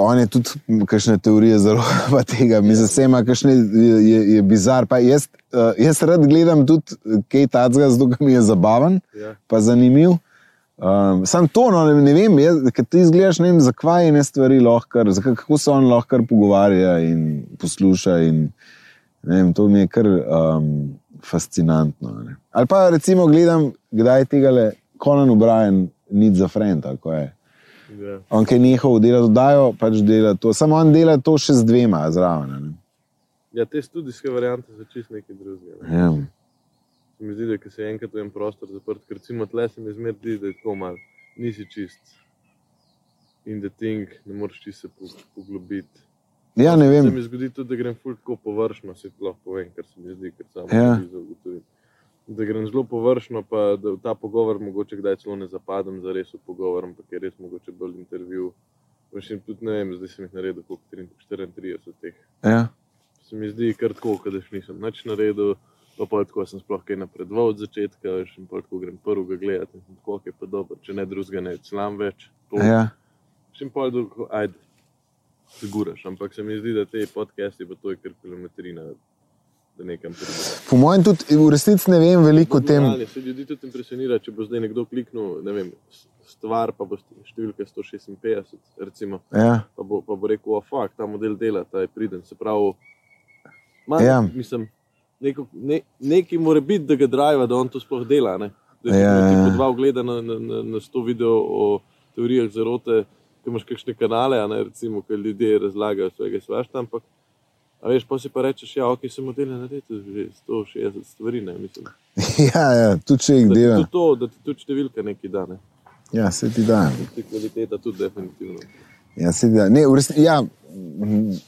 S2: On je tudi kakšne teorije zelo [laughs] pa tega, mislim, se ima kakšne, je, je, je bizar. Pa jaz, uh, jaz rad gledam tudi kaj tacga, zato mi je zabaven,
S1: Ja.
S2: pa zanimiv. Um, sam to, no, ne, ne vem, ker ti izgledaš, ne vem, zakaj ene stvari lahko, kako se on lahko pogovarja in posluša. In, ne vem, to mi je kar um, fascinantno. Ne. Ali pa recimo gledam, kdaj tega le Conan O'Brien, nič za friend, ali ko je. On, ki je nehal delati, oddajo, pač dela to. Samo on dela to še z dvema zraven.
S1: ja, te študijske variante so čist nekaj drugega. Ne.
S2: Ja.
S1: Se mi zdi, da ko se enkrat v en prostor zaprt, ker recimo tle se mi zmeraj zdi, da je tako mal, nisi čist. In da ting ne moreš čisto se po- poglobiti.
S2: ja, ne
S1: Se
S2: vem.
S1: mi zgodi tudi, da grem ful tako površno, se ti lahko povem, kar se mi zdi, ker samo
S2: Ja.
S1: analizo ugotovim. Da grem zelo površno, pa da v ta pogovor mogoče kdaj celo ne zapadem za res v pogovor, ampak je res mogoče bolj intervju. Veš, in tudi ne vem, zdaj sem jih naredil koliko 34 teh.
S2: Ja.
S1: Se mi zdi kar tako, da še nisem nič naredil. Pa pol tako sem sploh kaj napredoval od začetka, in pol tako grem prvega gledati, in tako je pa dobro, če ne drugega ne clam več. To,
S2: Ja.
S1: Še pol dolgo, ajde, figuraš, ampak se mi zdi, da te podcasti, pa to je kar kilometrina, nekam prideš.
S2: Po mojem, tudi v resnici ne vem veliko o tem.
S1: Se ljudi tudi impresionira, če bo zdaj nekdo kliknil, ne vem, stvar, pa bo številka 156, recimo,
S2: Ja.
S1: pa bo, pa bo rekel, oh, fuck, ta model dela, ta je priden. Se pravi, man,
S2: Ja.
S1: mislim, neko, ne, nekaj mora biti, da ga driva, da on to sploh dela. Ne? Da
S2: Ja,
S1: ja,
S2: ja.
S1: dva ogleda na, na, na, na sto video o teorijah zarote, ki imaš kakšne kanale, ne recimo, ki ljudje razlagajo svega svašta, ampak. A veš, pa si pa rečeš, ja, ok, sem model naredil že 160 stvari, ne mislim. [laughs]
S2: ja, ja, tudi če jih
S1: Da ti
S2: dela.
S1: tudi to, da ti tudi številka neki da, ne.
S2: Ja, se ti da.
S1: Ti kvaliteta tudi definitivno.
S2: Ja, se ti da. Ne, v resnici, ja, mm,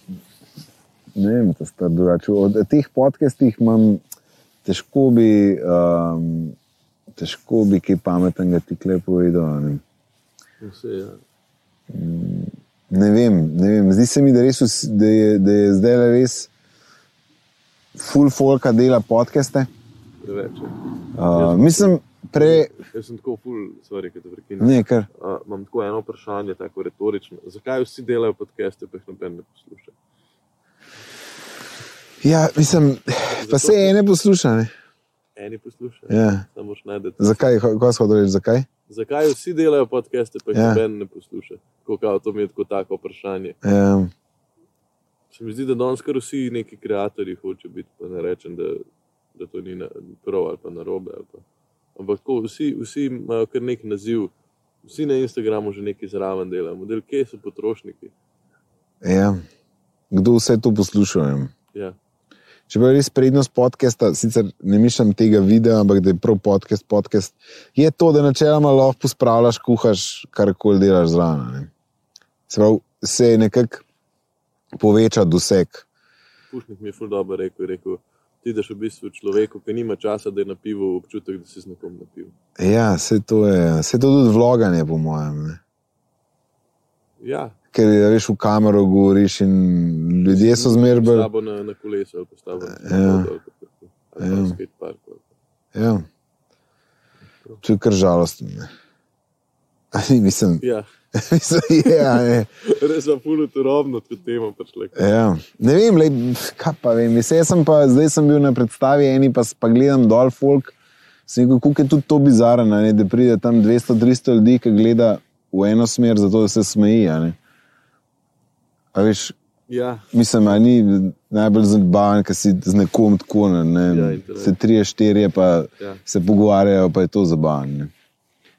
S2: ne vem, to sta drugače. Od teh podcastih imam težko bi, um, težko bi kaj pametnega ti kle povedal. a Ne.
S1: Vse, ja.
S2: Ne vem, ne vem. Zdi se mi, da, res, da, je, da je zdaj res full folka dela podcaste.
S1: Preveč.
S2: Uh, mislim, pre,
S1: Jaz sem tako ful, stvari, ki te prekinem.
S2: ne, kar.
S1: Uh, imam tako eno vprašanje, tako retorično. Zakaj vsi delajo podcaste, pa jih noben ne posluša?
S2: Ja, mislim, pa se ene posluša. Ne?
S1: Eni poslušajo,
S2: Ja. Zakaj, ko smo reči, zakaj?
S1: Zakaj vsi delajo podcaste, pa jih
S2: Ja.
S1: ja. noben ne posluša? Kao, to mi je tako tako vprašanje.
S2: Um,
S1: Se mi zdi, da danes kar vsi neki ustvarjalci hočejo biti, pa ne rečem, da, da to ni prav ali pa narobe. Ali pa. Ampak tako, vsi, vsi imajo kar nek naziv, vsi na Instagramu že nekaj zraven delajo. Model, kje so potrošniki?
S2: ja. Kdo vse to posluša?
S1: Ja.
S2: Če pa je res prednost podcasta, sicer ne mišljam tega videa, ampak da je prav podcast, podcast, je to, da načeloma lahko spravljaš, kuhaš, karkoli delaš zraven. Se pravi, se nekako poveča doseg.
S1: Pušnik mi je ful dobro rekel, je rekel, ti daš v bistvu človeku, ki nima časa, da je na pivu, občutek, da si z nekom na pivu.
S2: Ja, se to je, se to tudi vloganje, po mojem. Ne.
S1: Ja,
S2: Ker je, veš, v kamero govoriš in ljudje so zmeraj.
S1: Slabo na, na kolesu ali na
S2: Ja.
S1: ali. Ali
S2: Ja.
S1: ali pa-
S2: Ja. To je kar žalostno. ne. [laughs] Mislim,
S1: Ja, [laughs]
S2: mislim, ja, ne. [laughs]
S1: res je puno turobno, kot temo prišle.
S2: Ja. Ne vem, lej, kaj pa vem. Mislim, sem pa, zdaj sem bil na predstavi, eni pa, pa gledam dol folk. Sem rekel, kako je tudi to bizarno, ne, da pride tam 200-300 ljudi, ki gleda v eno smer, zato da se smeji. A ne. Veš,
S1: Ja,
S2: mislim, a ni najbolj zabaven, ker si z nekom tako, ne,
S1: Ja,
S2: ne,
S1: internet.
S2: se trije, štirje, pa
S1: Ja.
S2: se pogovarjajo, pa je to zabavno.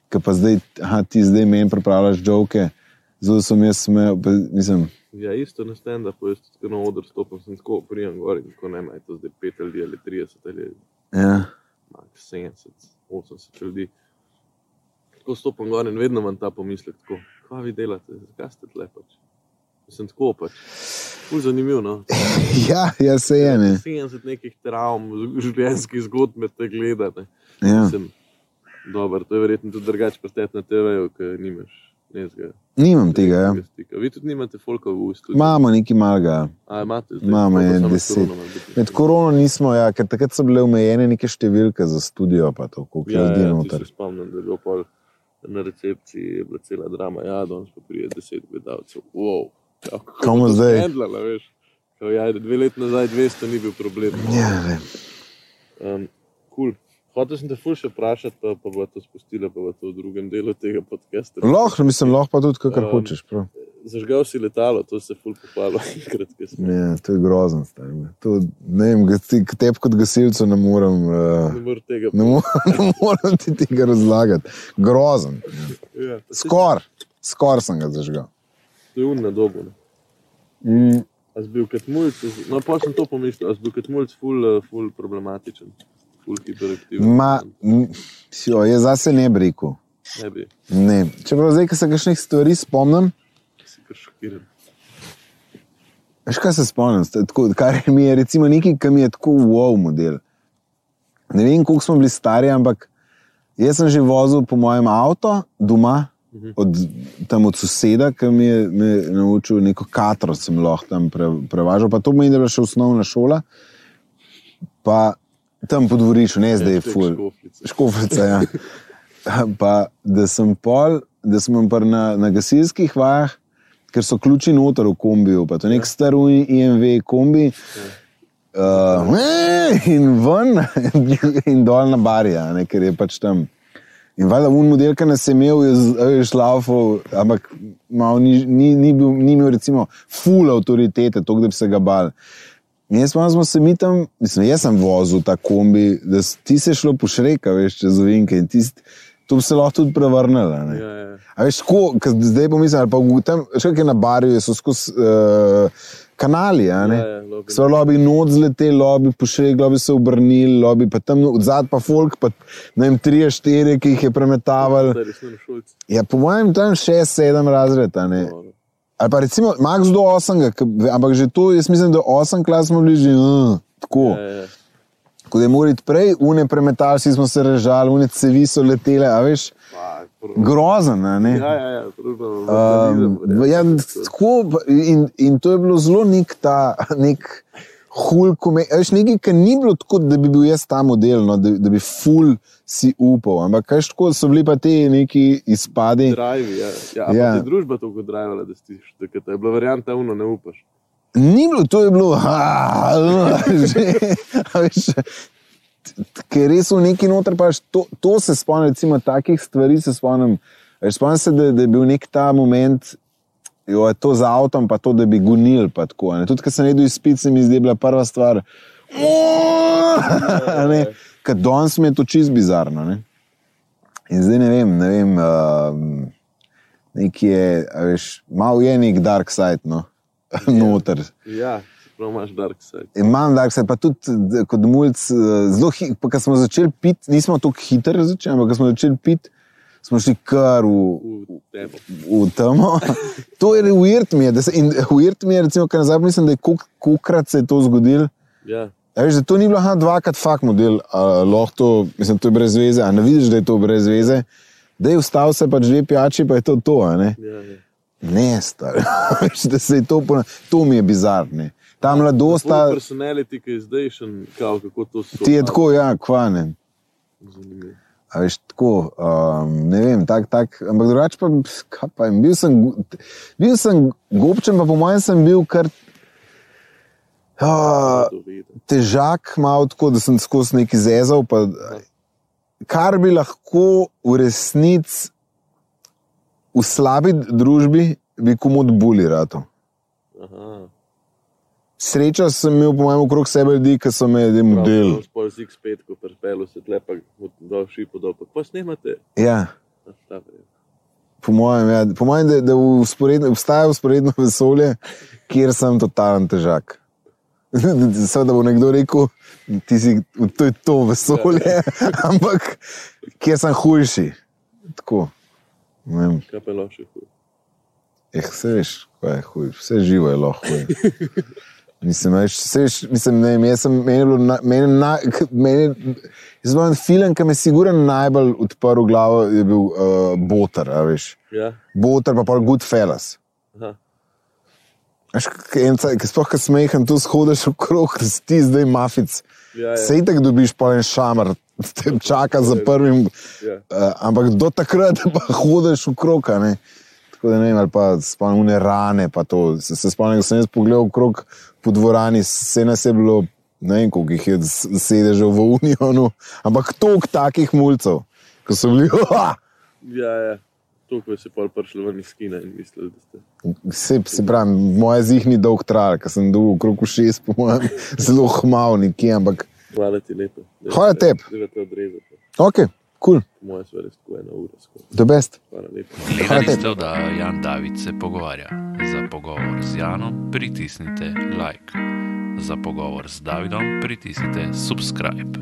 S2: Ker pa zdaj, aha, ti zdaj meni pripravljaš žoke, zelo sem jaz smejal, pa mislim.
S1: ja, isto na stand-upu, jaz tudi na oder stopim, sem tako prijem gor in tako ne ima, to zdaj 5 ljudi ali 30 ali
S2: Ja.
S1: max 70, 80 ljudi. Tako stopim gor in vedno imam ta pomislek, tako, kaj vi delate, zakaj ste tle pač. Sem tako pač. Ful zanimivo, no. [laughs]
S2: Ja, ja, se je ne.
S1: 70 nekih travm, življenjskih zgodb med te gledate.
S2: Ja.
S1: Mislim, dober, to je verjetno tudi drugače prsteti na TV-ju, ker nimaš nezga.
S2: Nimam tega. Ja.
S1: Stika. Vi tudi nimate folka v studiu.
S2: Imamo nekaj malega. Imamo je deset. Med korono nismo, ja, ker takrat so bile omejene neke številke za studio, pa to, koliko
S1: Ja,
S2: ljudi je
S1: ja,
S2: noter.
S1: spomnim, da je bilo pol na recepciji, je bila cela drama. Ja, danes pa pride deset gledalcev. Wow.
S2: Komu [laughs] zdaj?
S1: handlala, veš? Kao, ja, dve leti nazaj 200 ni bil problem.
S2: Ja, ne.
S1: Um, cool. Hotel sem te ful še vprašati, pa, pa bo to spustila, pa bo to v drugem delu tega podcasta.
S2: Lahko, mislim, lahko pa tudi, kar
S1: Um,
S2: hočeš. Prav.
S1: Zažgal si letalo, to se ful [laughs] sem
S2: Ja, to je grozno. To, ne vem, k tebi kot gasilcu ne morem, uh,
S1: ne morem tega
S2: ne morem, [laughs] ne morem ti tega razlagati. Grozen.
S1: Ja, pa saj
S2: Skor, skor sem ga zažgal.
S1: To je un na dobu.
S2: Mm,
S1: si bil kot mulj, no pa sem to pomislil, si bil kot mulj ful, eh, ful problematičen, ful hiperaktiven.
S2: ma, jo, jaz zase ne bi rekel.
S1: Ne bi,
S2: Ne. Čeprav zdaj, ko se kakšnih stvari spomnim,
S1: si kar šokiran.
S2: Veš, kaj se spomnim, tako, kar mi je recimo nekaj, kar mi je tako wow model. Ne vem, koliko smo bili stari, ampak jaz sem že vozil po mojem avtu doma, od, tam od soseda, ki mi je, me je naučil neko katro, sem lahko tam pre, prevažal. Pa to pomeni, da je bila še osnovna šola, pa tam po dvorišču, ne zdaj ful.
S1: škofljica.
S2: Ja. [laughs] Pa da sem pol, da smo pa na, na gasilskih vajah, ker so ključi noter v kombiju, pa to je nek star IMV kombi. Uh, in ven, [laughs] in dol na barja, ne, ker je pač tam. In valjda un model, ki nas je imel, je z- a veš, laufal, ampak ni, ni, ni, bil, ni imel, recimo, full avtoritete, to, da bi se ga bal. In jaz pa smo se mi tam, mislim, jaz sem vozil ta kombi, da ti se šlo po šreka, veš, čez ovinke in tist, to bi se lahko tudi prevrnilo.
S1: Ja, ja.
S2: A veš, ko, zdaj pomislim, ali pa tam, še kaj na barju, so skozi uh, kanali.
S1: Ja, ja.
S2: So lobi not zleteli, lobi pošrek, lobi se obrnili, lobi pa tam odzad pa folk, pa ne vem, tri, štiri, ki jih je premetaval.
S1: Zdaj resno na šolci.
S2: Ja, po mojem, tam šest, sedem razred, a ne.
S1: No,
S2: Ali pa recimo, max do 8, ampak že to, jaz mislim, da 8 klas smo bili že uh, tako.
S1: Ja, ja.
S2: Ko je moral iti prej, une premetali, vsi smo se režali, une cevi so letele, a veš,
S1: prav-
S2: grozen, ne.
S1: Ja, ja, ja.
S2: Um, ja, tako, in, in to je bilo zelo nek ta nek hulk, veš, nekaj, kar ni bilo tako, da bi bil jaz ta model, no, da, da bi ful si upal. Ampak kaj tako so bili pa ti neki izpadi.
S1: Drive, ja. Ja,
S2: Ja.
S1: Te družba toliko drivala, da si da te je bila varianta uno, ne upaš.
S2: Ni bilo, to je bilo, [laughs] ha, že, a veš, ker res v neki noter, pač to, to se spomnim, recimo takih stvari se spomnim. Spomnim se, da, da je bil nek ta moment, jo, je to z avtom, pa to, da bi gonil. tako, ne. Tudi, ko sem naredil izpit, se mi zdi bila prva stvar. [laughs] Ker danes mi je to čist bizarno. Ne? In zdaj ne vem, ne vem. Uh, Nek je, a veš, malo je nek dark side, no, [laughs] noter.
S1: Ja, prav imaš dark side.
S2: Imam dark side, pa tudi kot mulj, zelo hitro, ko smo začeli piti, nismo tako hitro začeli, ampak ko smo začeli piti, smo šli kar v,
S1: V
S2: v temo. [laughs] To je weird mi je, se, in weird mi je, recimo, ker nazaj mislim, da je kolik- kolikrat se je to zgodilo.
S1: Ja,
S2: A Veš, to ni bilo dvakrat fakt model, a, lahko to, mislim, to je brez veze, a ne vidiš, da je to brez veze. Da je vstal se pač dve pijači, pa je to to, ne.
S1: ja, ja.
S2: Ne, star. [laughs] Veš, da se je to, pona- to mi je bizarno. Ta mladost,
S1: Ta personality, ki je zdaj še, kao, kako to so.
S2: ti je tako, ja, kvane.
S1: Zanimivo.
S2: A veš, tako, um, ne vem, tak, tak, ampak drugače pa, kaj pa vem, bil sem, bil sem gobčen, pa po mojem sem bil kar uh, težak, malo tako, da sem skozi neki zezal. Pa, kar bi lahko v resnici v slabi družbi, bi komod buli rado.
S1: Aha.
S2: Sreča sem imel, po mojem, okrog sebe ljudi, ki so me jedli model.
S1: Spol z X5, ko prepelu se tlepa dol šipo dol. Pa pa snemate?
S2: Ja. Po mojem, ja, po mojem da, da usporedno- obstaja usporedno [laughs] vesolje, kjer sem totalen težak. [laughs] Seveda bo nekdo rekel, ti si to, je to vesolje, [laughs] ampak kjer sem hujši. Tako.
S1: Kaj pa je loše huj?
S2: eh, vse veš, kaj je huj, vse živo je lahko. Mislim, veš, vse veš, mislim, ne jaz sem, meni je bilo, na, meni, na, meni, jaz sem film, ki me je sigurno najbolj odprl glavo, je bil uh, Botar, a veš.
S1: Ja,
S2: Botar pa pa Goodfellas.
S1: aha.
S2: Veš, ki sploh kaj smehen, tu shodiš okrog, da si ti zdaj mafic.
S1: Ja, ja.
S2: Sej tako dobiš pa en šamar, te čaka za prvim.
S1: Ja.
S2: Uh, ampak do takrat pa hodiš okrog. a ne. Tako da ne vem, ali pa spomnim ne rane, pa to. Se, se spomnim, da sem jaz pogledal okrog po dvorani, vse nas je bilo, ne vem, koliko jih je sedežev v Unionu, ampak toliko takih mulcev, ko so bili, [laughs] "Ha!"
S1: Ja, ja. Tukaj si pol prišli ven iz kina in mislili, da ste.
S2: Se, se pravi, moje zihni dolg trajal, ker sem dol okrog šest, po mojem, zelo hmal nekje, ampak
S1: Hvala ti lepo.
S2: Hvala tebi. Ok, kul, cool,
S1: Po mojem so res tako ena ura. Skoro.
S2: the best.
S1: Hvala lepo.
S4: Gledali ste, da Jan David se pogovarja. Za pogovor z Janom pritisnite like. Za pogovor z Davidom pritisnite subscribe.